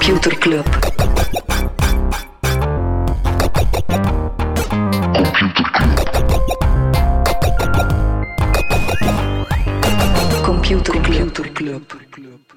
Computer Club. Computer Club.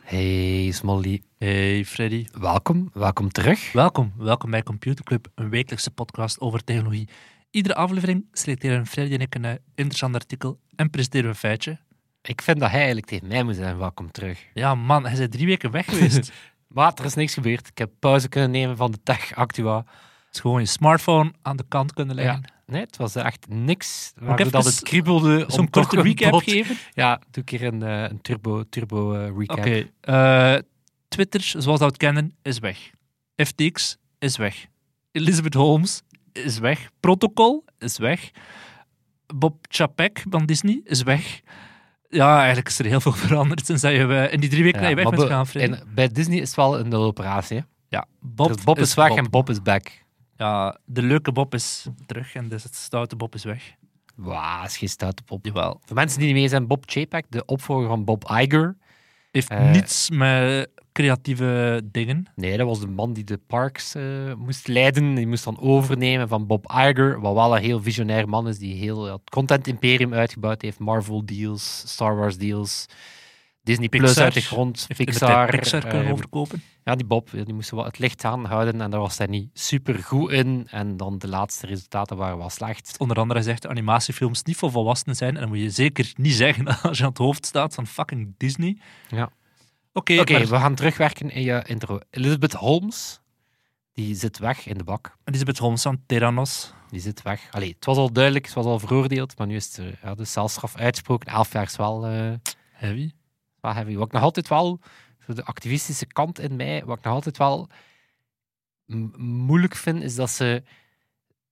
Hey Smolly, Hey Freddy. welkom, welkom terug. Welkom, welkom bij Computer Club, een wekelijkse podcast over technologie. Iedere aflevering selecteren Freddy en ik een eh, interessant artikel en presenteren we een feitje. Ik vind dat hij eigenlijk tegen mij moet zijn, welkom terug. Ja man, hij is drie weken weg geweest. Maar er is niks gebeurd. Ik heb pauze kunnen nemen van de tech actua. Het is gewoon je smartphone aan de kant kunnen leggen. Nee, het was echt niks. Waardoor dat het kriebelde. Zo'n om toch korte een recap geven. Ja, doe een keer een, eh, een turbo, turbo eh, recap. Oké, eh, Twitter, zoals we het kennen, is weg. FTX is weg. Elizabeth Holmes is weg. Protocol is weg. Bob Chapek van Disney is weg. Ja, eigenlijk is er heel veel veranderd sinds dat je eh, in die drie weken Ja, dat je weg bent be- gegaan, Freddy. en bij Disney is het wel een operatie. hè. Ja, Bob, Dus Bob is, weg Bob. en Bob is back. Ja, de leuke Bob is terug en dus het stoute Bob is weg. Wauw, is geen stoute Bob. Jawel. Voor mensen die niet mee zijn, Bob Chapek, de opvolger van Bob Iger. Heeft Eh. niets met creatieve dingen. Nee, dat was de man die de parks eh, moest leiden. Die moest dan overnemen van Bob Iger, wat wel een heel visionair man is, die heel het content-imperium uitgebouwd heeft. Marvel deals, Star Wars deals, Disney Plus Pixar. uit de grond, Pixar. Pixar, Pixar kunnen eh, overkopen. ja, die Bob, die moest wel het licht aanhouden en daar was hij niet super goed in. En dan de laatste resultaten waren wel slecht. Onder andere zegt animatiefilms niet voor volwassenen zijn. En dat moet je zeker niet zeggen als je aan het hoofd staat van fucking Disney. Ja. Oké, maar we gaan terugwerken in je intro. Elizabeth Holmes, die zit weg in de bak. Elizabeth Holmes van Theranos. Die zit weg. Allee, het was al duidelijk, het was al veroordeeld, maar nu is er ja, de celstraf uitgesproken. Elf jaar is wel, eh, Heavy. wel heavy. Wat ik nog altijd wel, voor de activistische kant in mij, wat ik nog altijd wel moeilijk vind, is dat ze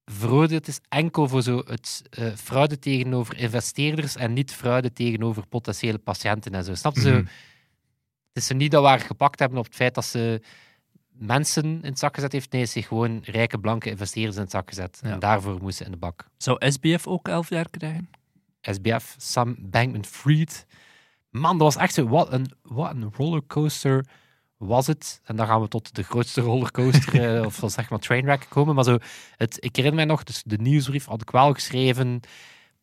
veroordeeld is enkel voor zo het eh, fraude tegenover investeerders en niet fraude tegenover potentiële patiënten en zo. Snap je? Mhm. Het is zo niet dat we haar gepakt hebben op het feit dat ze mensen in het zak gezet heeft. Nee, ze heeft gewoon rijke blanke investeerders in het zak gezet. Ja. En daarvoor moest ze in de bak. Zou SBF ook elf jaar krijgen? SBF, Sam Bankman-Fried. Man, dat was echt zo... Wat een, wat een rollercoaster was het. En dan gaan we tot de grootste rollercoaster, eh, of zeg maar trainwreck komen. Maar zo, het, ik herinner mij nog, dus de nieuwsbrief had ik wel geschreven.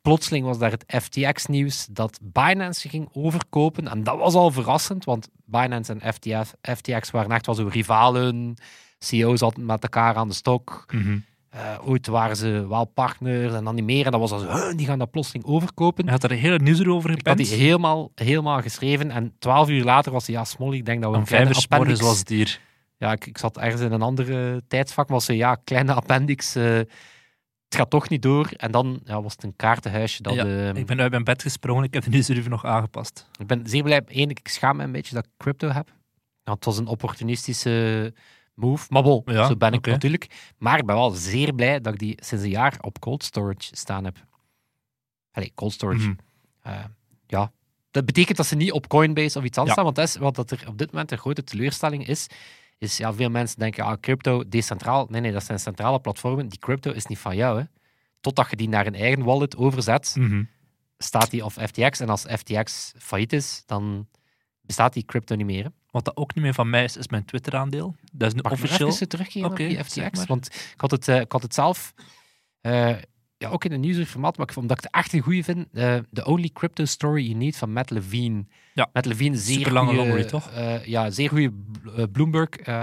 Plotseling was daar het FTX-nieuws dat Binance ging overkopen. En dat was al verrassend, want Binance en FTF, FTX waren echt wel zo rivalen. CEO's hadden met elkaar aan de stok. Eh, ooit waren ze wel partners en dan niet meer. En dat was al zo, "Huh, die gaan dat plotseling overkopen. Hij had er een hele nieuws over Ik had die gepend. helemaal, helemaal geschreven. En twaalf uur later was hij, ja, Smolly, ik denk dat we een vijf kleine appendix... was het hier. Ja, ik, ik zat ergens in een andere tijdsvak, was ze, ja, kleine appendix, eh, het gaat toch niet door. En dan ja, was het een kaartenhuisje. Dat, Ja, eh, Ik ben uit mijn bed gesprongen, ik heb de nieuwsbrief nog aangepast. ik ben zeer blij. Eén, ik schaam me een beetje dat ik crypto heb. Ja, het was een opportunistische move. Maar bon, Ja, zo ben ik natuurlijk. Maar ik ben wel zeer blij dat ik die sinds een jaar op cold storage staan heb. Allee, cold storage. Mhm. Eh, ja, dat betekent dat ze niet op Coinbase of iets anders staan. Want dat is wat dat er op dit moment een grote teleurstelling is. Is ja, veel mensen denken, ah, crypto decentraal. Nee, nee, dat zijn centrale platformen. Die crypto is niet van jou. Hè. Totdat je die naar een eigen wallet overzet, Mhm. staat die op FTX. En als FTX failliet is, dan bestaat die crypto niet meer. hè. Wat dat ook niet meer van mij is, is mijn Twitter-aandeel. Dat is nu Mag ik officieel. op die FTX? Want ik had het, eh, ik had het zelf eh, ja, ook in een nieuwsformaat, maar ik vond dat ik het echt een goede vind. eh, The Only Crypto Story You Need van Matt Levine. Ja. Matt Levine, zeer goeie, longread, toch? eh, ja, zeer goede Bloomberg eh,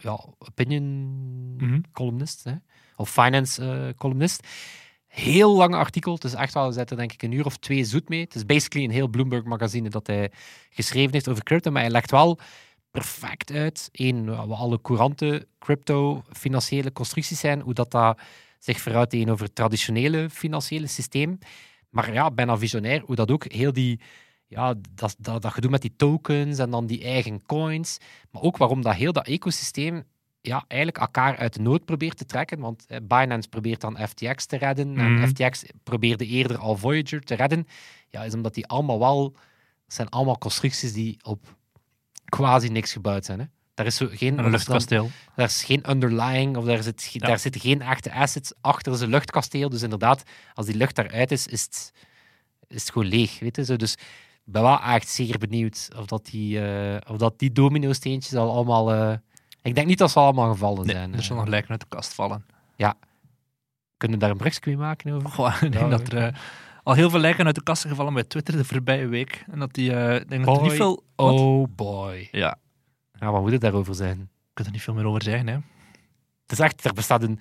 ja, opinion Mhm. columnist, hè? of finance columnist. Heel lang artikel. Het is echt wel, we zitten denk ik een uur of twee zoet mee. Het is basically een heel Bloomberg magazine dat hij geschreven heeft over crypto, maar hij legt wel perfect uit. Eén, wat alle courante crypto-financiële constructies zijn, hoe dat, dat zich verhoudt tegenover het traditionele financiële systeem. Maar ja, bijna visionair, hoe dat ook heel die, ja, dat, dat, dat gedoe met die tokens en dan die eigen coins, maar ook waarom dat heel dat ecosysteem ja, eigenlijk elkaar uit de nood probeert te trekken. Want Binance probeert dan FTX te redden Mhm. en FTX probeerde eerder al Voyager te redden. Ja, is omdat die allemaal wel, het zijn allemaal constructies die op quasi niks gebouwd zijn. Hè. Daar is zo geen, Een luchtkasteel. daar is geen underlying of daar, zit, Ja. daar zitten geen echte assets achter. Een luchtkasteel. Dus inderdaad, als die lucht daaruit is, is het, is het gewoon leeg. Weet je? Zo, dus ik ben wel echt zeer benieuwd of dat die, eh, of dat die domino-steentjes al allemaal eh, Ik denk niet dat ze allemaal gevallen Nee, zijn. er eh. zullen nog lijken uit de kast vallen. Kunnen we daar een brugje mee maken over? Goh, ik denk Ja, dat er eh, al heel veel lijken uit de kast zijn gevallen bij Twitter de voorbije week. En dat die, eh, ik denk dat er niet Boy. veel... Oh boy. Ja, Ja, wat moet het daarover zijn? ik kan er niet veel meer over zeggen, hè. Het is echt, er bestaat een...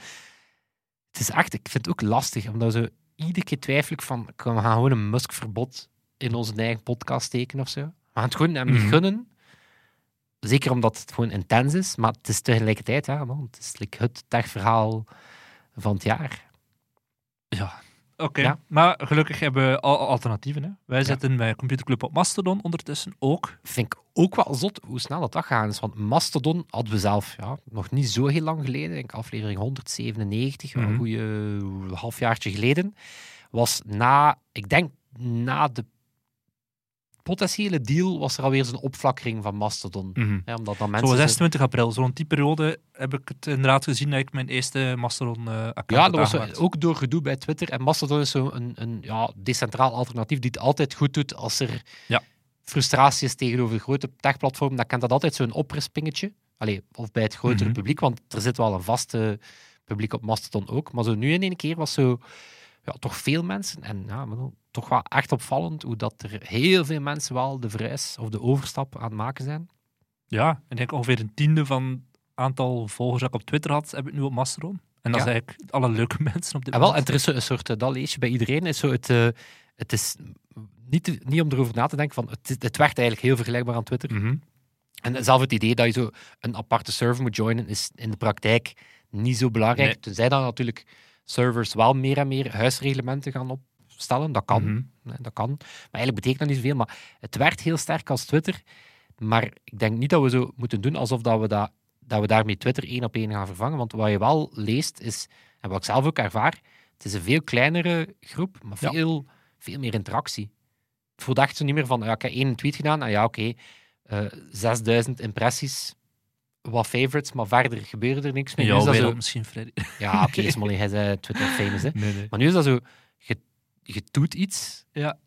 Het is echt, ik vind het ook lastig, omdat zo iedere keer twijfel ik van, we gaan gewoon een Musk-verbod in onze eigen podcast steken of zo. We gaan het gewoon hem niet Mhm. gunnen. Zeker omdat het gewoon intens is, maar het is tegelijkertijd, ja, man, het is like het techverhaal van het jaar. Ja. Oké, Ja. maar gelukkig hebben we al alternatieven. Hè. Wij zitten bij Computerclub op Mastodon ondertussen ook. Vind ik ook wel zot hoe snel dat, dat gaan is. Want Mastodon hadden we zelf ja, nog niet zo heel lang geleden, ik denk aflevering 197, Mhm. een goede halfjaartje geleden, was na, ik denk na de potentiële deal, was er alweer zo'n opflakkering van Mastodon. Ja, omdat dan mensen... Zo zo- 26 april, zo rond die periode heb ik het inderdaad gezien dat ik mijn eerste Mastodon-account Ja, dat was ook door gedoe bij Twitter. En Mastodon is zo een, een ja, decentraal alternatief die het altijd goed doet als er Ja. frustratie is tegenover de grote techplatformen. Dan kent dat altijd zo'n oprispingetje. Allee, of bij het grotere Mhm. publiek, want er zit wel een vaste publiek op Mastodon ook. Maar zo nu in één keer was zo ja, toch veel mensen. En ja, maar dan toch wel echt opvallend hoe dat er heel veel mensen wel de verhuis of de overstap aan het maken zijn. Ja, ik denk ongeveer een tiende van het aantal volgers dat ik op Twitter had, heb ik nu op Mastodon. En dat Ja. is eigenlijk alle leuke mensen op dit En wel, en er is een soort, eh, dat lees je bij iedereen, is zo het, eh, het is niet, te- niet om erover na te denken, van het, het werkt eigenlijk heel vergelijkbaar aan Twitter. Mhm. En zelf het idee dat je zo een aparte server moet joinen, is in de praktijk niet zo belangrijk. Nee. Tenzij dan natuurlijk servers wel meer en meer huisreglementen gaan opstellen. Dat kan. Mhm. Dat kan. Maar eigenlijk betekent dat niet zoveel. Maar het werkt heel sterk als Twitter. Maar ik denk niet dat we zo moeten doen alsof dat we, dat, dat we daarmee Twitter één op één gaan vervangen. Want wat je wel leest is, en wat ik zelf ook ervaar, het is een veel kleinere groep, maar Ja. veel, veel meer interactie. Het voelt echt zo niet meer van, ja, ik heb één tweet gedaan en ja, oké, eh 6000 impressies, wat favorites, maar verder gebeurde er niks meer. Nu Ja, is dat wereld zo, misschien, Freddy. ja, oké, Smolly, hij is eh, Twitter famous, hè. Nee, nee. Maar nu is dat zo, je, doet iets Ja.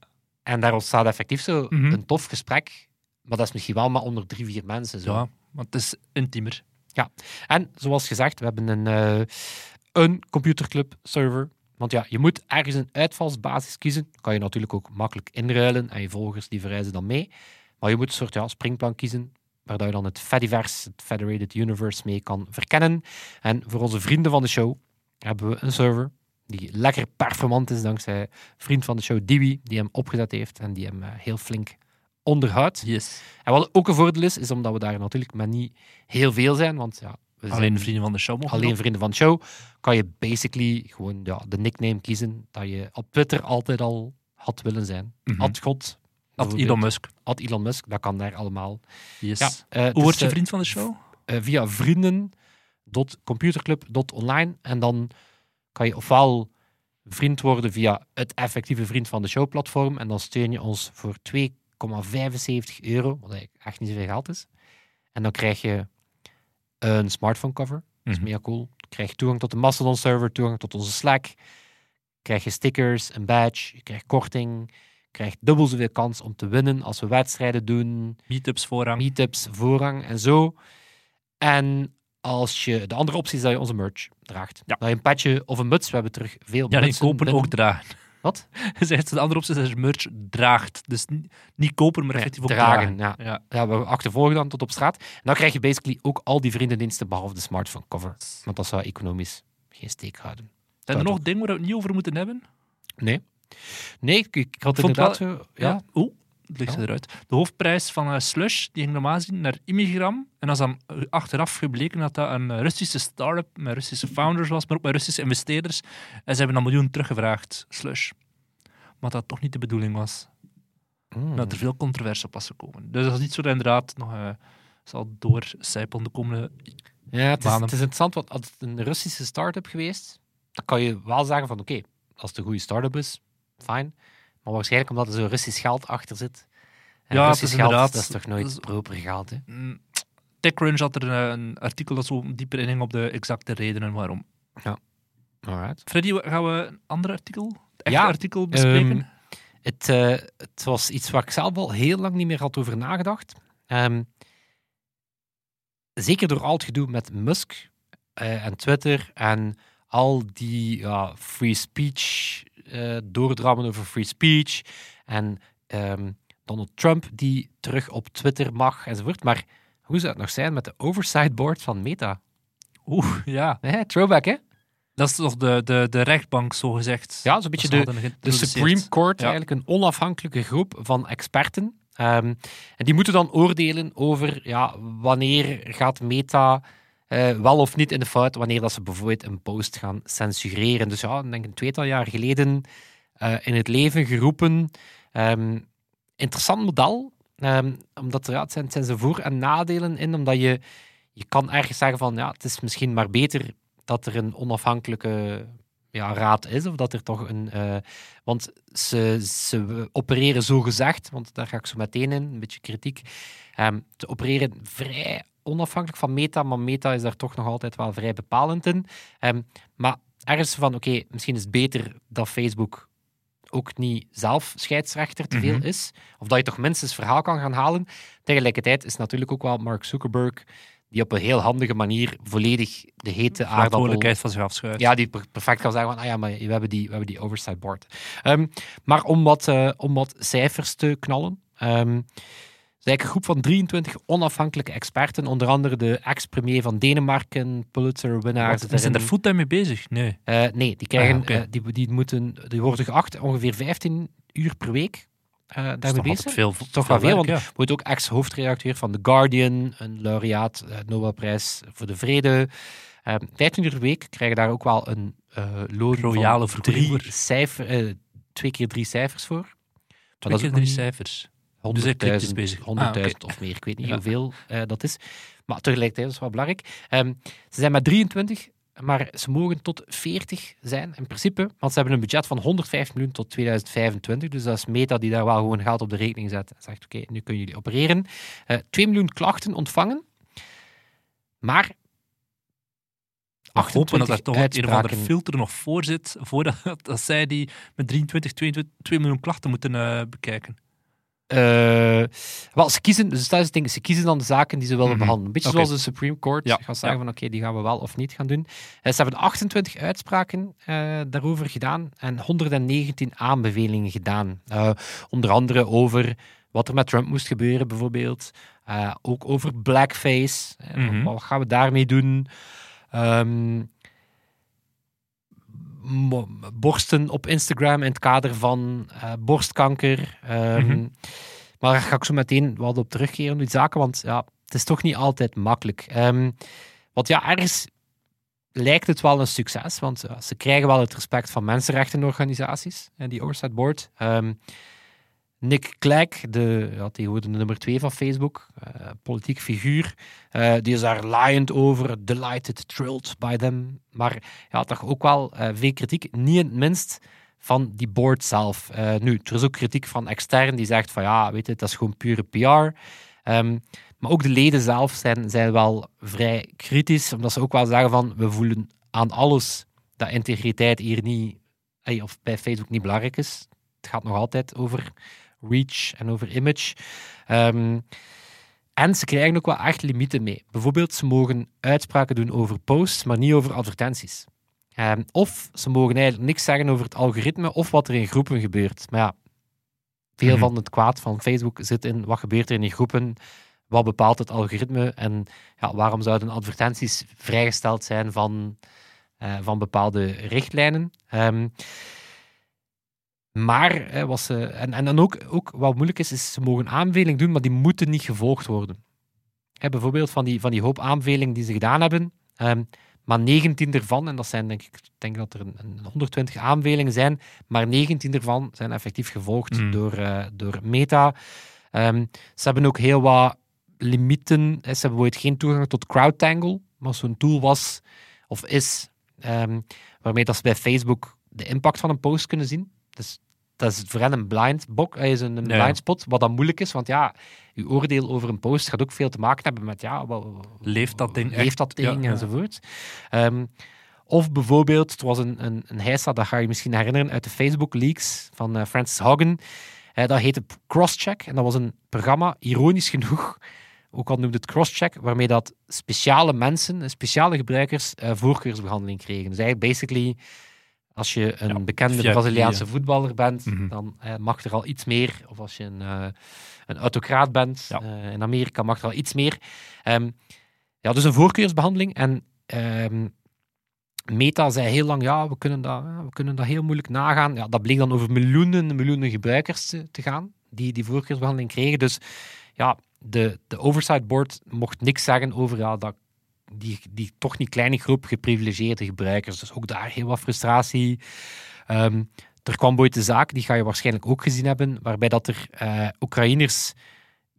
en daar ontstaat effectief zo Mhm. een tof gesprek, maar dat is misschien wel maar onder drie, vier mensen. Zo. Ja, want het is intiemer. En zoals gezegd, we hebben een, eh, een computerclub server. Want ja, je moet ergens een uitvalsbasis kiezen. Dat kan je natuurlijk ook makkelijk inruilen en je volgers die verrijzen dan mee. Maar je moet een soort ja, springplan kiezen waar je dan het Fediverse, het Federated Universe, mee kan verkennen. En voor onze vrienden van de show hebben we een server die lekker performant is dankzij vriend van de show, Diwi, die hem opgezet heeft en die hem eh, heel flink onderhoudt. Yes. En wat ook een voordeel is, is omdat we daar natuurlijk maar niet heel veel zijn, want ja, we zijn Alleen de vrienden van de show mogen alleen vrienden van de show, kan je basically gewoon ja, de nickname kiezen dat je op Twitter altijd al had willen zijn. Mhm. Ad God. Bijvoorbeeld. Elon Musk. Ad Elon Musk, dat kan daar allemaal. Yes. Ja, eh, Hoe word je eh, vriend van de show? eh, via vrienden.computerclub.online en dan kan je ofwel vriend worden via het effectieve vriend van de show platform en dan steun je ons voor 2,75 euro, wat eigenlijk echt niet zoveel geld is. En dan krijg je een smartphone cover, dat is Mhm. mega cool. Je krijgt toegang tot de Mastodon server, toegang tot onze Slack, krijg je stickers, een badge, je krijgt korting, je krijgt dubbel zoveel kans om te winnen als we wedstrijden doen Meetups voorrang. meetups, voorrang en zo. En als je, de andere optie is dat je onze merch draagt. Ja. Dat je een petje of een muts, we hebben terug veel Ja, nee, mutsen kopen binnen. ook dragen. Wat? Zegt de andere optie is dat je merch draagt. Dus niet, kopen, maar Nee, effectief ook dragen, dragen. ja. Ja. Ja, we achtervolgen dan tot op straat. En dan krijg je basically ook al die vriendendiensten behalve de smartphone cover. Want dat zou economisch geen steek houden. Zijn er nog dingen waar we het niet over moeten hebben? Nee. Nee, ik, ik had vond inderdaad zo... Ja, Oeh, ligt Ja. eruit. De hoofdprijs van eh, Slush, die ging normaal zien naar Immigram. En dat is dan eh, achteraf gebleken dat dat een eh, Russische start-up met Russische founders was, maar ook met Russische investeerders. En ze hebben een miljoen teruggevraagd, Slush. Maar dat toch niet de bedoeling was. Mm. Dat er veel controverse op was gekomen. Dus dat is niet zo dat inderdaad nog eh, zal doorcijpelen de komende... Ja, het is, het is interessant, want als het een Russische start-up geweest, dan kan je wel zeggen van oké, als het een goede start-up is, fijn. Maar waarschijnlijk omdat er zo Russisch geld achter zit. En Ja, het Russisch is geld, inderdaad- dat is toch nooit is- proper geld, hè? Mm, TechCrunch had er een artikel dat zo dieper inging op de exacte redenen waarom. Alright. Freddy, gaan we een ander artikel, het echte Ja, artikel bespreken? Ehm, het, eh, het was iets waar ik zelf al heel lang niet meer had over nagedacht. Ehm, zeker door al het gedoe met Musk eh, en Twitter en al die ja, free speech, eh doordrammen over free speech en ehm, Donald Trump die terug op Twitter mag enzovoort. Maar hoe zou het nog zijn met de oversight board van Meta? Oeh, ja. Hè, throwback, hè? Dat is toch de, de, de rechtbank, zo gezegd. Ja, zo'n beetje de, de. Supreme Court, Ja. eigenlijk een onafhankelijke groep van experten. Ehm, en die moeten dan oordelen over ja, wanneer gaat Meta eh, wel of niet in de fout, wanneer dat ze bijvoorbeeld een post gaan censureren. Dus ja, denk een tweetal jaar geleden eh, in het leven geroepen. Ehm, interessant model, ehm, omdat er, ja, zijn, het zijn voor- en nadelen in, omdat je, je kan ergens zeggen van ja, het is misschien maar beter dat er een onafhankelijke ja, raad is, of dat er toch een... eh, want ze, ze opereren zo gezegd, want daar ga ik zo meteen in, een beetje kritiek. ehm ze opereren vrij onafhankelijk van Meta, maar Meta is daar toch nog altijd wel vrij bepalend in. Ehm, maar ergens van, oké, misschien is het beter dat Facebook ook niet zelf scheidsrechter te veel Mhm. is, of dat je toch minstens verhaal kan gaan halen. Tegelijkertijd is natuurlijk ook wel Mark Zuckerberg, die op een heel handige manier volledig de hete aardappel Verantwoordelijkheid van zich afschuift. ja, die per- perfect kan zeggen van, ah ja, maar we hebben die, we hebben die oversight board. Ehm, maar om wat, eh, om wat cijfers te knallen. ehm, het is eigenlijk een groep van 23 onafhankelijke experten, onder andere de ex-premier van Denemarken, Pulitzer-winnaar. Zijn er fulltime mee bezig? Nee. Eh, nee, die, krijgen, Ah, eh, die, die, moeten, die worden geacht ongeveer 15 uur per week uh, Dat is daarmee toch bezig. veel, toch wel veel, want ja. wordt ook ex-hoofdredacteur van The Guardian, een laureaat, Nobelprijs voor de Vrede. Eh 15 uur per week krijgen daar ook wel een loon Royale van drie cijfer, twee keer drie cijfers voor. Twee keer drie cijfers. Dus hij cryptisch 100.000 bezig. 100.000 Ah, of meer. Ik weet niet Ja. hoeveel eh, dat is. Maar tegelijkertijd is het wel belangrijk. Ehm, ze zijn met 23, maar ze mogen tot 40 zijn in principe. Want ze hebben een budget van 105 miljoen tot 2025. Dus dat is Meta die daar wel gewoon geld op de rekening zet. En zegt, oké, nu kunnen jullie opereren. Eh 2 miljoen klachten ontvangen. Maar... We hopen dat er toch een of andere uitspraken. filter nog voor zit, voordat dat zij die met 23, 22, 2 miljoen klachten moeten eh, bekijken. Eh, wel, ze kiezen, dus dat is het ding, ze kiezen dan de zaken die ze willen Mhm. behandelen. Een beetje zoals de Supreme Court Ja, gaat zeggen ja. van oké, die gaan we wel of niet gaan doen. Eh, ze hebben 28 uitspraken eh, daarover gedaan en 119 aanbevelingen gedaan. Onder andere over wat er met Trump moest gebeuren, bijvoorbeeld. Ook over blackface. Mhm. Wat gaan we daarmee doen? Ehm, mo- borsten op Instagram in het kader van eh, borstkanker. Ehm, Mhm. Maar daar ga ik zo meteen wat op terugkeren, die zaken, want ja, het is toch niet altijd makkelijk. Ehm, want ja, ergens lijkt het wel een succes, want ze krijgen wel het respect van mensenrechtenorganisaties, en die Oversight Board. Ehm, Nick Clegg, de, ja, de nummer twee van Facebook, eh, politiek figuur, eh, die is daar laaiend over, delighted, thrilled by them. Maar ja, toch ook wel eh, veel kritiek, niet in het minst van die board zelf. Nu, er is ook kritiek van extern die zegt van ja, weet je, dat is gewoon pure PR. Ehm, maar ook de leden zelf zijn, zijn wel vrij kritisch, omdat ze ook wel zeggen van we voelen aan alles dat integriteit hier niet, of bij Facebook niet belangrijk is. Het gaat nog altijd over reach en over image. Ehm, en ze krijgen ook wel echt limieten mee. Bijvoorbeeld, ze mogen uitspraken doen over posts, maar niet over advertenties. Ehm, of ze mogen eigenlijk niks zeggen over het algoritme of wat er in groepen gebeurt. Maar ja, veel Mhm. van het kwaad van Facebook zit in wat gebeurt er in die groepen, wat bepaalt het algoritme en ja, waarom zouden advertenties vrijgesteld zijn van, eh, van bepaalde richtlijnen. Ehm, maar wat ze, en, en dan ook, ook wat moeilijk is, is ze mogen aanbevelingen doen, maar die moeten niet gevolgd worden. Hè, bijvoorbeeld van die, van die hoop aanbevelingen die ze gedaan hebben, ehm, maar 19 ervan, en dat zijn denk ik, ik denk dat er een, een 120 aanbevelingen zijn, maar 19 ervan zijn effectief gevolgd Mm. door, eh, door Meta. Ehm, ze hebben ook heel wat limieten. Hè, Ze hebben bijvoorbeeld geen toegang tot CrowdTangle, wat zo'n tool was of is, ehm, waarmee dat ze bij Facebook de impact van een post kunnen zien. Dus dat is voor hen een blind, eh, is een, blind spot, wat dan moeilijk is, want ja, uw oordeel over een post gaat ook veel te maken hebben met ja, Leeft dat ding leeft echt? dat ding Ja, ja. enzovoort. Ehm, of bijvoorbeeld, het was een, een, een heisa, dat ga je misschien herinneren, uit de Facebook leaks van eh, Francis Haugen. Eh, dat heette Crosscheck en dat was een programma, ironisch genoeg, ook al noemde het crosscheck, waarmee dat speciale mensen, eh, speciale gebruikers, eh, voorkeursbehandeling kregen. Dus eigenlijk basically, als je een Ja, bekende Braziliaanse eh. voetballer bent, Mhm. dan eh, mag er al iets meer. Of als je een, eh, een autocraat bent, Ja. in Amerika mag er al iets meer. Ehm, ja, dus een voorkeursbehandeling. En ehm, Meta zei heel lang, ja, we kunnen dat, we kunnen dat heel moeilijk nagaan. Ja, dat bleek dan over miljoenen, miljoenen gebruikers te, te gaan, die die voorkeursbehandeling kregen. Dus ja, de, de oversight board mocht niks zeggen over ja, dat, die, die toch niet kleine groep geprivilegeerde gebruikers. Dus ook daar heel wat frustratie. Ehm, er kwam ooit de zaak, die ga je waarschijnlijk ook gezien hebben, waarbij dat er eh, Oekraïners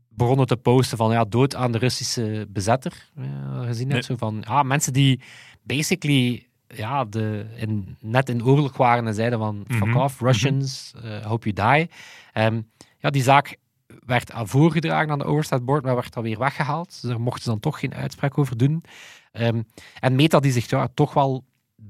begonnen te posten van ja, dood aan de Russische bezetter. Ja, gezien hebt, zo van ja, mensen die basically ja, de, in, net in oorlog waren en zeiden van fuck Mhm, off, Russians, eh, hope you die. Ehm, ja, die zaak werd aan voorgedragen aan de Oversight Board, maar werd dan weer weggehaald. Dus daar mochten ze dan toch geen uitspraak over doen. Ehm, en Meta die zich ja, toch wel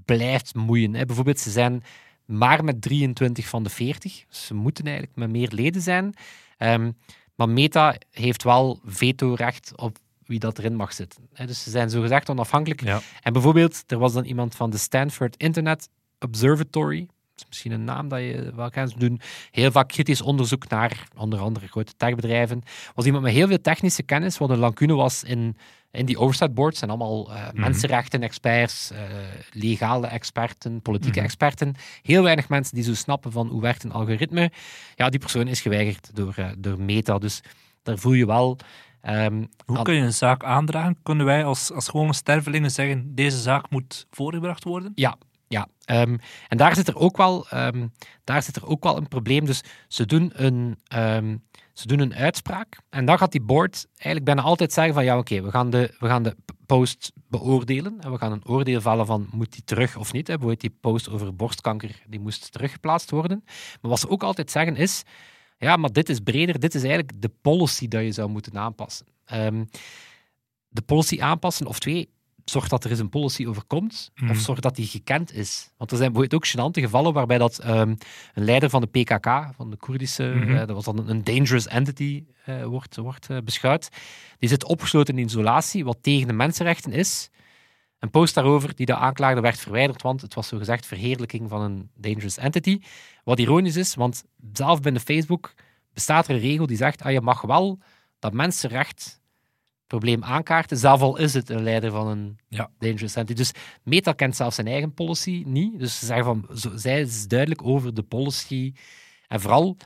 blijft moeien. Hè. Bijvoorbeeld, ze zijn maar met 23 van de 40. Dus ze moeten eigenlijk met meer leden zijn. Ehm, maar Meta heeft wel vetorecht op wie dat erin mag zitten. Hè. Dus ze zijn zogezegd onafhankelijk. Ja. En bijvoorbeeld, er was dan iemand van de Stanford Internet Observatory. Is misschien een naam dat je wel kent. Ze doen heel vaak kritisch onderzoek naar onder andere grote techbedrijven. was iemand met heel veel technische kennis, wat een lacune was in, in die oversight boards. zijn allemaal eh, mensenrechten-experts, eh, legale experten, politieke Mhm. experten. Heel weinig mensen die zo snappen van hoe werkt een algoritme. Ja, die persoon is geweigerd door, eh, door Meta. Dus daar voel je wel... ehm, Hoe kun je een zaak aandragen? Kunnen wij als, als gewone stervelingen zeggen, deze zaak moet voorgebracht worden? Ja, ja. Ehm, en daar zit, er ook wel, ehm, daar zit er ook wel een probleem. Dus ze doen een, ehm, ze doen een uitspraak. En dan gaat die board eigenlijk bijna altijd zeggen van ja, oké, we gaan de, we gaan de post beoordelen. En we gaan een oordeel vellen van moet die terug of niet. Hè. Bijvoorbeeld die post over borstkanker, die moest teruggeplaatst worden. Maar wat ze ook altijd zeggen is, ja, maar dit is breder. Dit is eigenlijk de policy dat je zou moeten aanpassen. De policy aanpassen, of twee, zorg dat er eens een policy over komt, Mhm. of zorg dat die gekend is. Want er zijn bijvoorbeeld ook gênante gevallen waarbij dat, ehm, een leider van de PKK, van de Koerdische, Mhm. eh, dat was dan een dangerous entity, eh, wordt, wordt eh, beschouwd, die zit opgesloten in isolatie, wat tegen de mensenrechten is. Een post daarover die de aanklaagde werd verwijderd, want het was zogezegd verheerlijking van een dangerous entity. Wat ironisch is, want zelf binnen Facebook bestaat er een regel die zegt, ah, je mag wel dat mensenrecht probleem aankaarten, zelf al is het een leider van een Ja. dangerous entity. Dus Meta kent zelfs zijn eigen policy niet. Dus ze zeggen van, zo, zij is duidelijk over de policy en vooral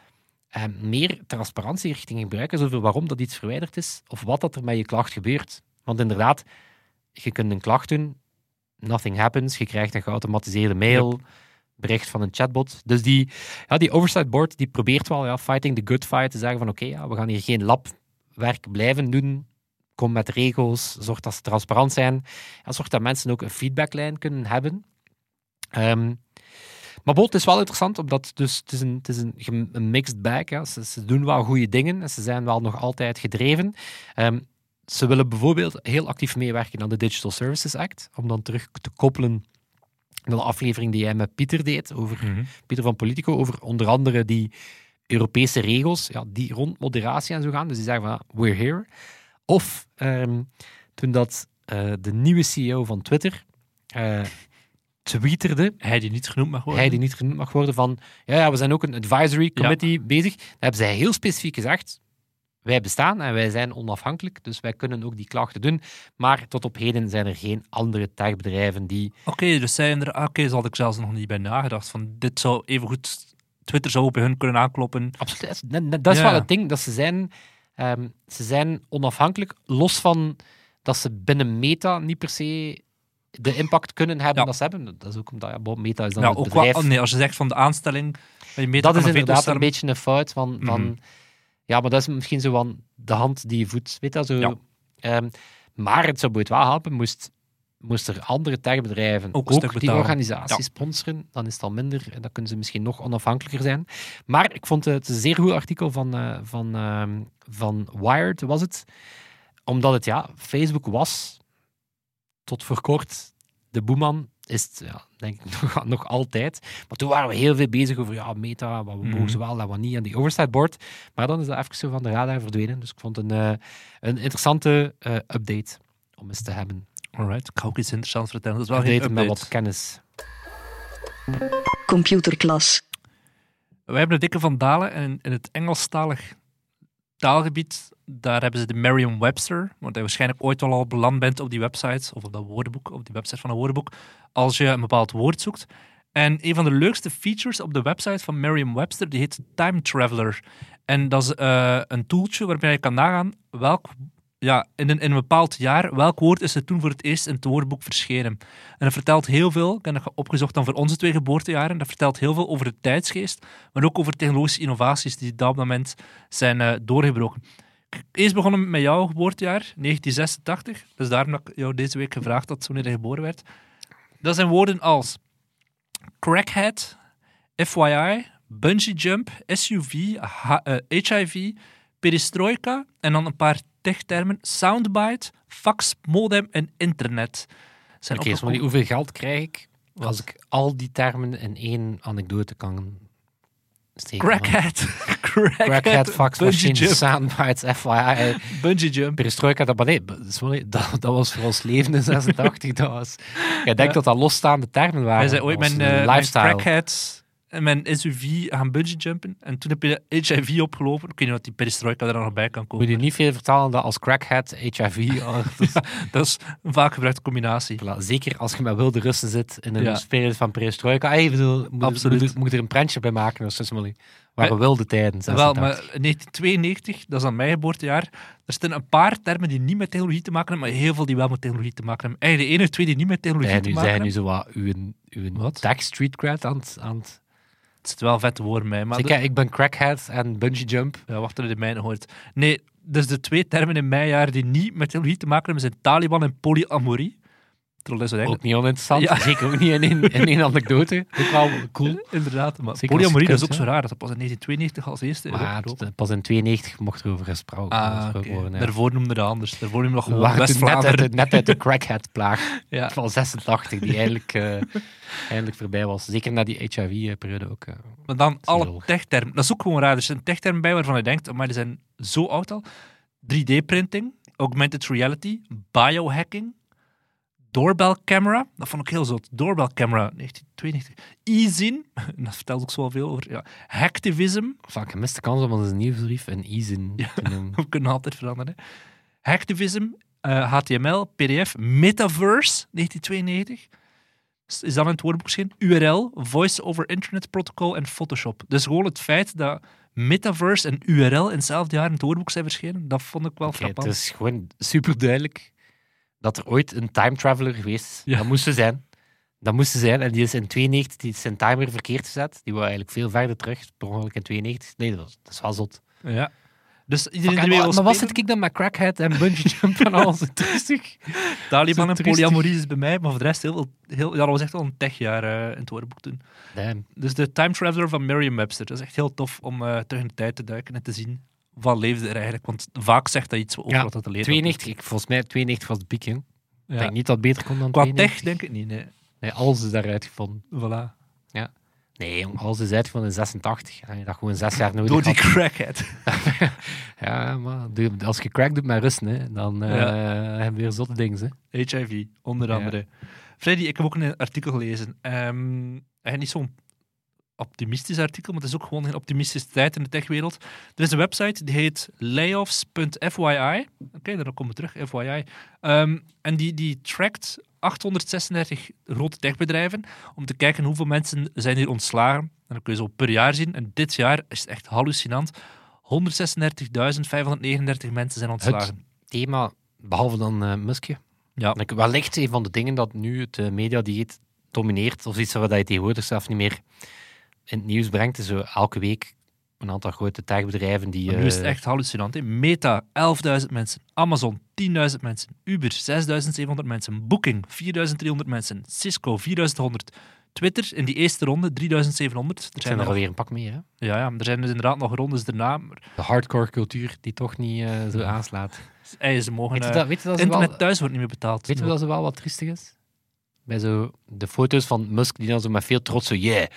eh, meer transparantie richting gebruikers over waarom dat iets verwijderd is of wat dat er met je klacht gebeurt. Want inderdaad, je kunt een klacht doen, nothing happens, je krijgt een geautomatiseerde mail, bericht van een chatbot. Dus die, ja, die oversight board die probeert wel, ja, fighting the good fight, te zeggen van oké, ja, we gaan hier geen labwerk blijven doen. Kom met regels, zorg dat ze transparant zijn. Ja, zorg dat mensen ook een feedbacklijn kunnen hebben. Ehm, maar Bolt is wel interessant, omdat dus, het is een, het is een, mixed bag. Ja. Ze, ze doen wel goede dingen en ze zijn wel nog altijd gedreven. Ehm, ze willen bijvoorbeeld heel actief meewerken aan de Digital Services Act, om dan terug te koppelen naar de aflevering die jij met Pieter deed, over Mhm. Pieter van Politico, over onder andere die Europese regels, ja, die rond moderatie en zo gaan. Dus die zeggen van, ja, we're here. Of ehm, toen dat eh, de nieuwe CEO van Twitter eh twitterde, Hij die niet genoemd mag worden. hij die niet genoemd mag worden, van ja, ja, we zijn ook een advisory committee bezig. Dan hebben zij heel specifiek gezegd, wij bestaan en wij zijn onafhankelijk, dus wij kunnen ook die klachten doen. Maar tot op heden zijn er geen andere techbedrijven die... Oké, dus zijn er... ah, Oké, daar had ik zelfs nog niet bij nagedacht. Van, dit zou evengoed... Twitter zou bij hun kunnen aankloppen. Absoluut, dat is- dat is Ja. wel het ding, dat ze zijn, ehm, ze zijn onafhankelijk, los van dat ze binnen Meta niet per se de impact kunnen hebben Ja. dat ze hebben. Dat is ook omdat ja, Meta is dan Ja, het ook bedrijf. nee, als je zegt van de aanstelling... Je meet dat is inderdaad een beetje een fout van, van Mhm. ja, maar dat is misschien zo van de hand die je voedt, weet dat zo. Ja. Ehm, maar het zou ooit wel helpen, moest, moest er andere techbedrijven Ook ook, die organisatie Ja. sponsoren, dan is het al minder en dan kunnen ze misschien nog onafhankelijker zijn. Maar ik vond het een zeer goed artikel van, eh, van, ehm, van Wired, was het, omdat het, ja, Facebook was tot voor kort de boeman is het, ja, denk ik, nog, nog altijd. Maar toen waren we heel veel bezig over ja, meta, wat we Mhm. mogen ze wel en wat niet, en die oversight board. Maar dan is dat even zo van de radar verdwenen. Dus ik vond het een, eh, een interessante eh, update om eens te hebben. Alright, ik ga ook iets interessants vertellen. Dat is wel geen Update met wat kennis. Computerklas. Wij hebben de dikke van Dalen en in het Engelstalig taalgebied, daar hebben ze de Merriam-Webster, waar je waarschijnlijk ooit al al beland bent op die website, of op dat woordenboek, op die website van een woordenboek, als je een bepaald woord zoekt. En een van de leukste features op de website van Merriam-Webster, die heet Time Traveler. En dat is eh, een tooltje waarbij je kan nagaan welk, ja, in, een, in een bepaald jaar, welk woord is er toen voor het eerst in het woordenboek verschenen. En dat vertelt heel veel, ik heb dat opgezocht dan voor onze twee geboortejaren, dat vertelt heel veel over de tijdsgeest, maar ook over technologische innovaties die op dat moment zijn eh, doorgebroken. Eerst begonnen met jouw geboortejaar, 1986. Dus daarom dat ik jou deze week gevraagd had wanneer je geboren werd. Dat zijn woorden als crackhead, FYI, bungee jump, SUV, H- eh, HIV, perestroika en dan een paar techtermen, soundbite, fax, modem en internet. Zijn Oké, opgekomen- maar hoeveel geld krijg ik Wat? als ik al die termen in één anekdote kan steken? Crackhead, crackhead, Crackhead, fax machine, soundbites, FYI, bungee jump. perestroika, dat, nee, niet- dat, dat was voor ons leven in 86. dat was, ik denk dat dat losstaande termen waren. Ooit mijn, eh, mijn lifestyle. Mijn SUV gaan bungee jumpen. En toen heb je HIV opgelopen. Ik weet niet wat die perestroika er nog bij kan Moet komen. je niet veel vertalen dat als crackhead, HIV, oh, dat is- Dat een vaak gebruikte combinatie. voilà, zeker als je met wilde Russen zit in een Ja. periode van perestroika. Hey, ik bedoel, moet, Absoluut. Moet, moet er een prentje bij maken, of zo, maar waren wilde tijden. Wel, 86. maar in 1992, dat is dan mijn geboortejaar, er staan een paar termen die niet met technologie te maken hebben, maar heel veel die wel met technologie te maken hebben. Eigenlijk de ene of twee die niet met technologie Zijn te nu, maken zijn nu hebben. zo wat uw, uw street cred aan het... Aan het Het zit wel vette woorden bij, maar de- ja, ik ben crackhead en bungee jump. Ja, wacht tot je de mijne hoort. Nee, dus de twee termen in mijn jaar die niet met technologie te maken hebben, zijn Taliban en polyamorie. Dat Ook niet oninteressant. Ja. Zeker ook niet in één, in één anekdote. Ook wel cool. Inderdaad, maar Zeker polyamorie dat is ook zo raar. Dat dat pas in 1992 als eerste is Maar pas in 92 mocht er over gesproken, Ah, worden. Ja. Daarvoor noemde dat anders. Daarvoor noemde dat We gewoon net uit, de- net uit de crackhead-plaag Ja. van 86, die eigenlijk, eigenlijk voorbij was. Zeker na die HIV-periode ook. eh. Maar dan alle techtermen. Dat is ook gewoon raar. Er zijn techtermen bij waarvan je denkt, maar die zijn zo oud al. 3D-printing, augmented reality, biohacking, doorbell camera. Dat vond ik heel zot. Doorbell camera, 1992. E-zin, dat vertelt ook zo veel over. Ja. Hacktivism, Vaak gemiste kans om onze nieuwsbrief een e-zin te noemen. we kunnen altijd veranderen. hè. Hacktivism, eh, HTML, PDF, Metaverse, 1992. Is- dat in het woordenboek verschenen? URL, Voice over Internet Protocol en Photoshop. Dus gewoon het feit dat Metaverse en URL in hetzelfde jaar in het woordenboek zijn verschenen, dat vond ik wel frappant. het is gewoon super duidelijk dat er ooit een time traveler geweest is. Ja. Dat moest ze zijn. Dat moest ze zijn. En die is in 92 die is zijn timer verkeerd gezet. Die was eigenlijk veel verder terug. Per ongeluk in 92. Nee, dat, was, dat is wel zot. Ja. Dus Fuck, iedereen maar wat spelen, zit ik dan met crackhead en bungee jump en alles? Rustig. Taliban zo en polyamorie is bij mij, maar voor de rest heel, veel- heel, ja, dat was echt wel een techjaar eh, in het woordenboek toen. Damn. Dus de Time Traveler van Merriam-Webster. Dat is echt heel tof om eh, terug in de tijd te duiken en te zien wat leefde er eigenlijk. Want vaak zegt dat iets over Ja, wat dat te leren 92, ik, volgens mij 92 was de piek, jong. Ik Ja. denk niet dat het beter kon dan Qua 92. tech denk ik niet, nee. Nee, alles is daaruit gevonden. Voilà. Nee, jong, alles is uitgevonden in 86. En je dat gewoon zes jaar nodig Door die had. crackhead. Ja, maar als je crack doet met rusten, hè, dan eh hebben we weer zotte dingen. Hè. HIV, onder Ja. andere. Freddy, ik heb ook een artikel gelezen. Ehm eigenlijk niet zo'n optimistisch artikel, maar het is ook gewoon een optimistische tijd in de techwereld. Er is een website die heet layoffs.fyi. Oké, daar komen we terug, FYI. Ehm, en die, die trackt 836 grote techbedrijven om te kijken hoeveel mensen zijn hier ontslagen. En dan kun je zo per jaar zien. En dit jaar is het echt hallucinant. 136.539 mensen zijn ontslagen. Thema, behalve dan eh Muskje. Ja. Wellicht een van de dingen dat nu het eh, mediadieet domineert, of iets waar je tegenwoordig zelf niet meer in het nieuws brengt, is zo elke week een aantal grote techbedrijven die... Maar nu is het eh, echt hallucinant. Hè? Meta, 11.000 mensen. Amazon, 10.000 mensen. Uber, 6.700 mensen. Booking, 4.300 mensen. Cisco, 4.100. Twitter, in die eerste ronde, 3.700. Er zijn zijn er er nog, alweer een pak meer, hè? ja, ja, er zijn dus inderdaad nog rondes daarna. Maar De hardcore cultuur die toch niet eh, zo aanslaat. ey, ze mogen... Weet je eh, dat, weet je dat, ze internet wel, thuis wordt niet meer betaald. weet je dat ze wel wat triestig is? Bij zo de foto's van Musk die dan zo met veel trots zo, yeah,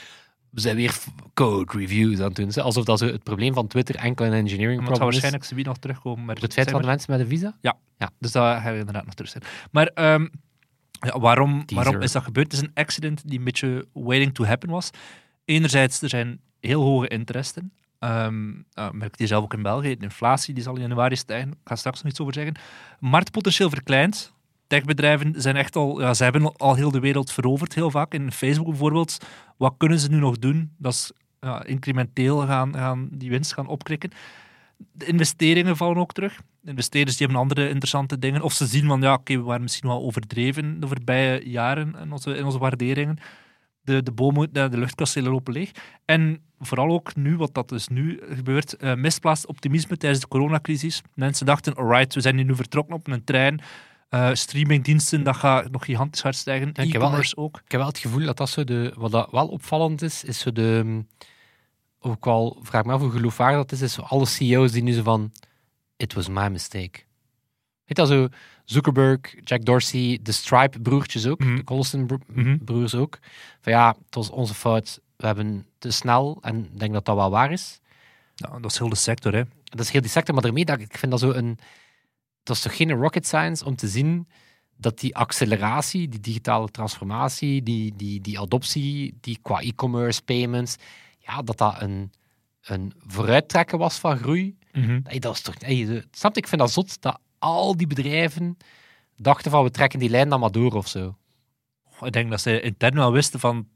zijn weer code reviews aan het doen. Alsof dat het probleem van Twitter enkel een engineering Maar het gaat problem is. waarschijnlijk zoiets nog terugkomen. Maar het feit van de mensen met een visa? Dus dat ga je inderdaad nog terug zijn. Maar ehm, ja, waarom, Teaser. waarom is dat gebeurd? Het is een accident die een beetje waiting to happen was. Enerzijds, er zijn heel hoge interesten. Ehm uh, merkt je zelf ook in België. De inflatie die zal in januari stijgen. Ik ga straks nog iets over zeggen. Marktpotentieel verkleind. Techbedrijven zijn echt al, ja, ze hebben al heel de wereld veroverd, heel vaak. In Facebook bijvoorbeeld. Wat kunnen ze nu nog doen? Dat is ja, incrementeel gaan, gaan die winst gaan opkrikken. De investeringen vallen ook terug. Investeerders die hebben andere interessante dingen. Of ze zien van, ja, oké, we waren misschien wel overdreven de voorbije jaren in onze, in onze waarderingen. De, de bomen, de, de luchtkastelen lopen leeg. En vooral ook nu, wat dat dus nu gebeurt, eh, misplaatst optimisme tijdens de coronacrisis. Mensen dachten, alright, we zijn nu vertrokken op een trein. Eh, streamingdiensten, dat gaat nog gigantisch hard stijgen. Ja, E-commerce ook. Ik heb wel het gevoel dat dat zo de... Wat dat wel opvallend is, is zo de... hm, Ook wel, vraag me af hoe geloofwaardig dat is, is zo alle CEO's die nu zo van... It was my mistake. Weet dat zo? Zuckerberg, Jack Dorsey, de Stripe-broertjes ook, Mhm. de Collison-broers Mhm. ook. Van ja, het was onze fout. We hebben te snel, en ik denk dat dat wel waar is. Ja, dat is heel de sector, hè. Dat is heel die sector, maar daarmee dat ik vind dat zo een. Dat is toch geen rocket science om te zien dat die acceleratie, die digitale transformatie, die, die, die adoptie, die qua e-commerce, payments, ja, dat dat een, een vooruittrekken was van groei. Hey, dat is toch. Hey, de- snap je? Ik vind dat zot dat al die bedrijven dachten van we trekken die lijn dan maar door of zo. Ik denk dat ze intern wel wisten van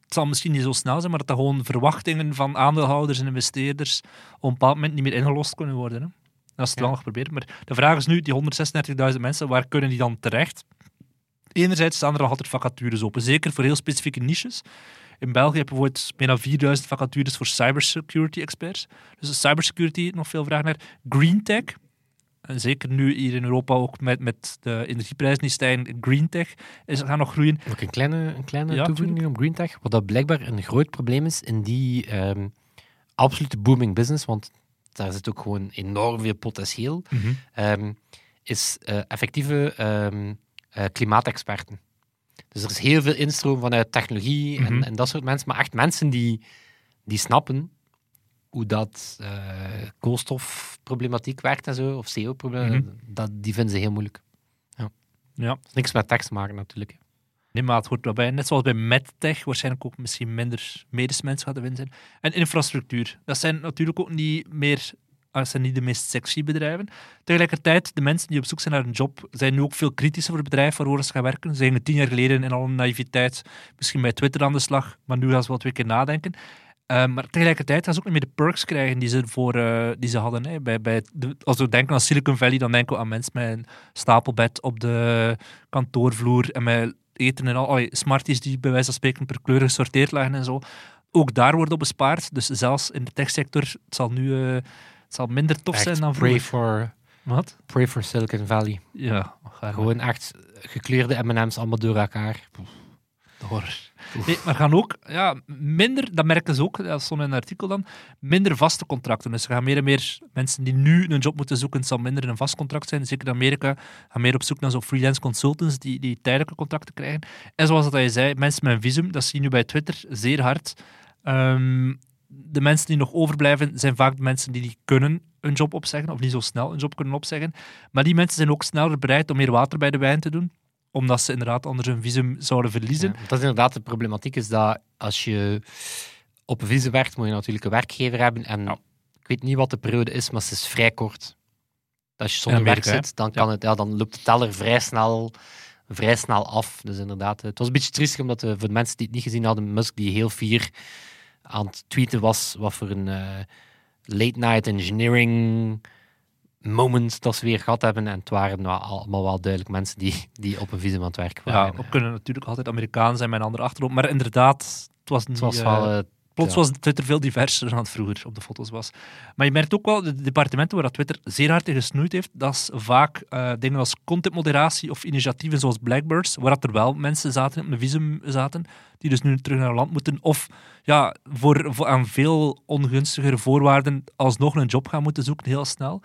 het zal misschien niet zo snel zijn, maar dat dat gewoon verwachtingen van aandeelhouders en investeerders op een bepaald moment niet meer ingelost kunnen worden. Hè. Dat is het Ja. nog geprobeerd. Maar de vraag is nu, die 136.000 mensen, waar kunnen die dan terecht? Enerzijds staan er nog altijd vacatures open, zeker voor heel specifieke niches. In België heb je bijvoorbeeld meer dan 4000 vacatures voor cybersecurity experts. Dus cybersecurity, nog veel vraag naar. Green tech, en zeker nu hier in Europa ook met, met de energieprijzen die stijgen, green tech is, gaan nog groeien. Ook een kleine, een kleine Ja, toevoeging op Green Tech. Wat dat blijkbaar een groot probleem is in die ehm, absolute booming business, want daar zit ook gewoon enorm veel potentieel, ehm, is eh, effectieve ehm, eh, klimaatexperten. Dus er is heel veel instroom vanuit technologie en, Mhm. en dat soort mensen, maar echt mensen die, die snappen hoe dat eh, koolstofproblematiek werkt en zo, of CO-problematiek, dat die vinden ze heel moeilijk. Ja. Niks met tekst maken natuurlijk. Nee, maar het hoort wel bij. Net zoals bij MedTech waarschijnlijk ook misschien minder medisch mensen gaat erin zijn. En infrastructuur. Dat zijn natuurlijk ook niet meer... ah, Dat zijn niet de meest sexy bedrijven. Tegelijkertijd, de mensen die op zoek zijn naar een job, zijn nu ook veel kritischer voor het bedrijf waarvoor ze gaan werken. Ze gingen tien jaar geleden in alle naïviteit misschien bij Twitter aan de slag, maar nu gaan ze wel twee keer nadenken. Eh, maar tegelijkertijd gaan ze ook niet meer de perks krijgen die ze, voor, eh, die ze hadden. Hè. Bij, bij als we denken aan Silicon Valley, dan denken we aan mensen met een stapelbed op de kantoorvloer en met eten en al. allee, Smarties die bij wijze van spreken per kleur gesorteerd lagen en zo. Ook daar wordt op bespaard. Dus zelfs in de techsector, het zal nu eh, het zal minder tof Echt, zijn dan pray vroeger. for, Wat? pray for Silicon Valley. Ja, Gewoon echt gekleurde M&M's allemaal door elkaar. Nee, maar gaan ook ja, minder, dat merken ze ook, dat stond in een artikel dan, minder vaste contracten. Dus er gaan meer en meer mensen die nu een job moeten zoeken, zal minder een vast contract zijn. Zeker in Amerika gaan meer op zoek naar zo'n freelance consultants die, die tijdelijke contracten krijgen. En zoals dat je zei, mensen met een visum, dat zie je nu bij Twitter zeer hard. Ehm, de mensen die nog overblijven zijn vaak de mensen die niet kunnen een job opzeggen, of niet zo snel een job kunnen opzeggen. Maar die mensen zijn ook sneller bereid om meer water bij de wijn te doen, omdat ze inderdaad anders hun visum zouden verliezen. Ja, dat is inderdaad de problematiek, is dat als je op een visum werkt, moet je natuurlijk een werkgever hebben. En Ja. ik weet niet wat de periode is, maar ze is vrij kort. Als je zonder werk zit, dan, kan het, ja, dan loopt de teller vrij snel, vrij snel af. Dus inderdaad, het was een beetje triestig, omdat eh, voor de mensen die het niet gezien hadden, Musk die heel fier aan het tweeten was, wat voor een eh, late night engineering moment dat ze weer gehad hebben. En het waren nou allemaal wel duidelijk mensen die, die op een visum aan het werk Ja, waren. we kunnen natuurlijk altijd Amerikaan zijn met een andere achtergrond, maar inderdaad, het was niet... het was eh, wel... eh, plots ja. was Twitter veel diverser dan het vroeger op de foto's was. Maar je merkt ook wel, de departementen waar dat Twitter zeer hard in gesnoeid heeft, dat is vaak eh, dingen als contentmoderatie of initiatieven zoals Blackbirds, waar dat er wel mensen zaten, op een visum zaten, die dus nu terug naar het land moeten, of ja, voor, voor aan veel ongunstigere voorwaarden alsnog een job gaan moeten zoeken, heel snel.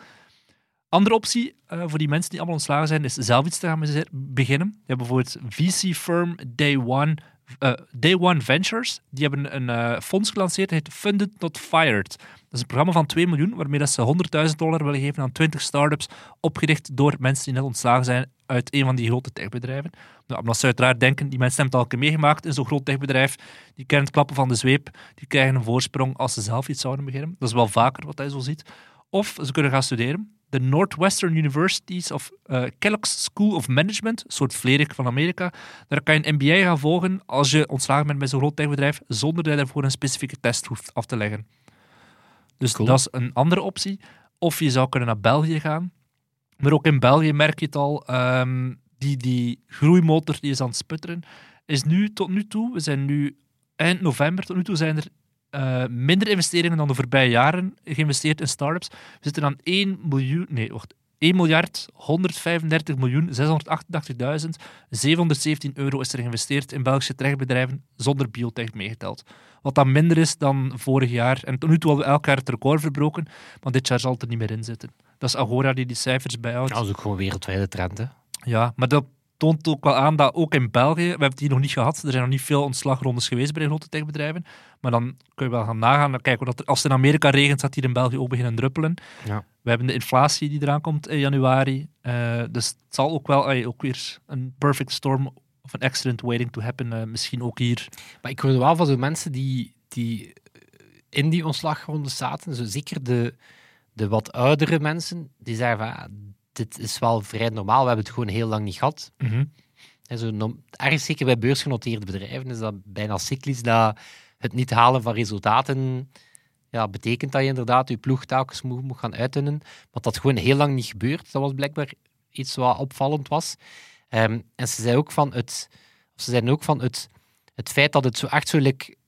Andere optie eh, voor die mensen die allemaal ontslagen zijn, is zelf iets te gaan beginnen. Je hebt bijvoorbeeld VC-firm Day One, eh, Day One Ventures. Die hebben een eh, fonds gelanceerd, dat heet Funded Not Fired. Dat is een programma van 2 miljoen, waarmee dat ze 100.000 dollar willen geven aan 20 startups, opgericht door mensen die net ontslagen zijn uit een van die grote techbedrijven. Nou, omdat ze uiteraard denken, die mensen hebben het al keer meegemaakt in zo'n groot techbedrijf, die kennen het klappen van de zweep, die krijgen een voorsprong als ze zelf iets zouden beginnen. Dat is wel vaker wat hij zo ziet. Of ze kunnen gaan studeren. De Northwestern Universities of eh, Kellogg's School of Management, een soort Vlerik van Amerika. Daar kan je een MBA gaan volgen als je ontslagen bent bij zo'n groot techbedrijf, zonder dat je daarvoor een specifieke test hoeft af te leggen. Dus Cool. dat is een andere optie. Of je zou kunnen naar België gaan. Maar ook in België merk je het al, ehm, die, die groeimotor die is aan het sputteren, is nu tot nu toe, we zijn nu eind november, tot nu toe zijn er eh, minder investeringen dan de voorbije jaren geïnvesteerd in startups. We zitten aan 1 miljoen, nee, wacht, 1 miljard 135 miljoen 688.717 euro is er geïnvesteerd in Belgische techbedrijven zonder biotech meegeteld. Wat dan minder is dan vorig jaar. En tot nu toe hadden we elk jaar het record verbroken, maar dit jaar zal het er niet meer in zitten. Dat is Agora die die cijfers bijhoudt. Dat is ook gewoon wereldwijde trend, hè. Ja, maar dat toont ook wel aan dat ook in België, we hebben het hier nog niet gehad, er zijn nog niet veel ontslagrondes geweest bij de grote techbedrijven, maar dan kun je wel gaan nagaan, dan kijken we dat er, als het in Amerika regent, gaat hier in België ook beginnen druppelen. Ja. We hebben de inflatie die eraan komt in januari, eh, dus het zal ook wel ey, ook weer een perfect storm of een accident waiting to happen, eh, misschien ook hier. Maar ik hoorde wel van zo mensen die, die in die ontslagronde zaten, zo zeker de, de wat oudere mensen, die zeggen van, dit is wel vrij normaal, we hebben het gewoon heel lang niet gehad. En zo, ergens zeker bij beursgenoteerde bedrijven is dat bijna cyclisch dat het niet halen van resultaten ja, betekent dat je inderdaad je ploeg telkens moet, moet gaan uitdunnen. Maar dat gewoon heel lang niet gebeurt, dat was blijkbaar iets wat opvallend was. Ehm, en ze zei ook van het, ze zeiden ook van het, het feit dat het zo echt zo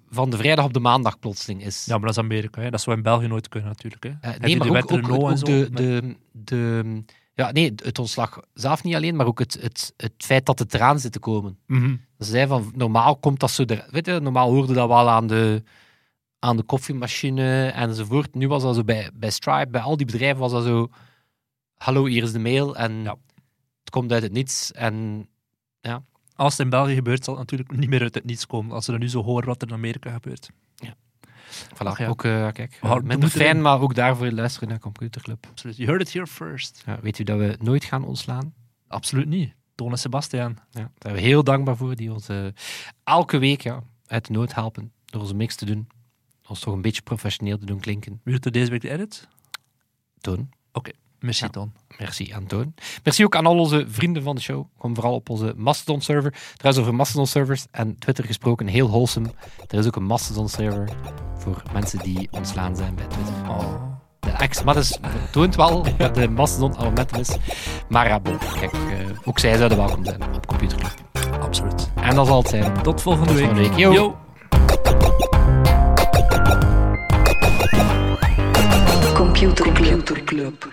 van de vrijdag op de maandag plotseling is. Ja, maar dat is Amerika, hè. dat zou in België nooit kunnen natuurlijk. Hè. Eh, nee, maar de ook, ook, ook zo, de, de, de, ja, nee, het ontslag zelf niet alleen, maar ook het, het, het feit dat het eraan zit te komen. Mhm. Ze zei van, normaal komt dat zo... Er, weet je, normaal hoorde dat wel aan de, aan de koffiemachine enzovoort. Nu was dat zo bij, bij Stripe, bij al die bedrijven was dat zo... Hallo, hier is de mail en Ja. het komt uit het niets. En Als het in België gebeurt, zal het natuurlijk niet meer uit het niets komen. Als ze dan nu zo horen wat er in Amerika gebeurt. Voilà, ja. ook, eh, kijk, moeten fijn, erin. maar ook daarvoor luisteren naar Computerclub. Absoluut. You heard it here first. Ja, weet u dat we nooit gaan ontslaan? Absoluut niet. Toon en Sebastian. Ja, daar zijn we heel dankbaar voor, die ons eh, elke week ja, uit de nood helpen door onze mix te doen. Ons toch een beetje professioneel te doen klinken. Wie doet er deze week de edit? Toon, Merci, Ja. Toon. merci aan Toon. Merci ook aan al onze vrienden van de show. Kom vooral op onze Mastodon-server. Trouwens, over Mastodon-servers en Twitter gesproken, heel wholesome. Er is ook een Mastodon-server voor mensen die ontslaan zijn bij Twitter. Oh. De ex, maar dat is- toont wel dat de Mastodon abonnement is. Maar ja, bon, kijk, eh, ook zij zouden welkom zijn op Computerclub. Absoluut. En dat zal het zijn. Tot volgende Tot week. volgende week. Yo. Computer Club.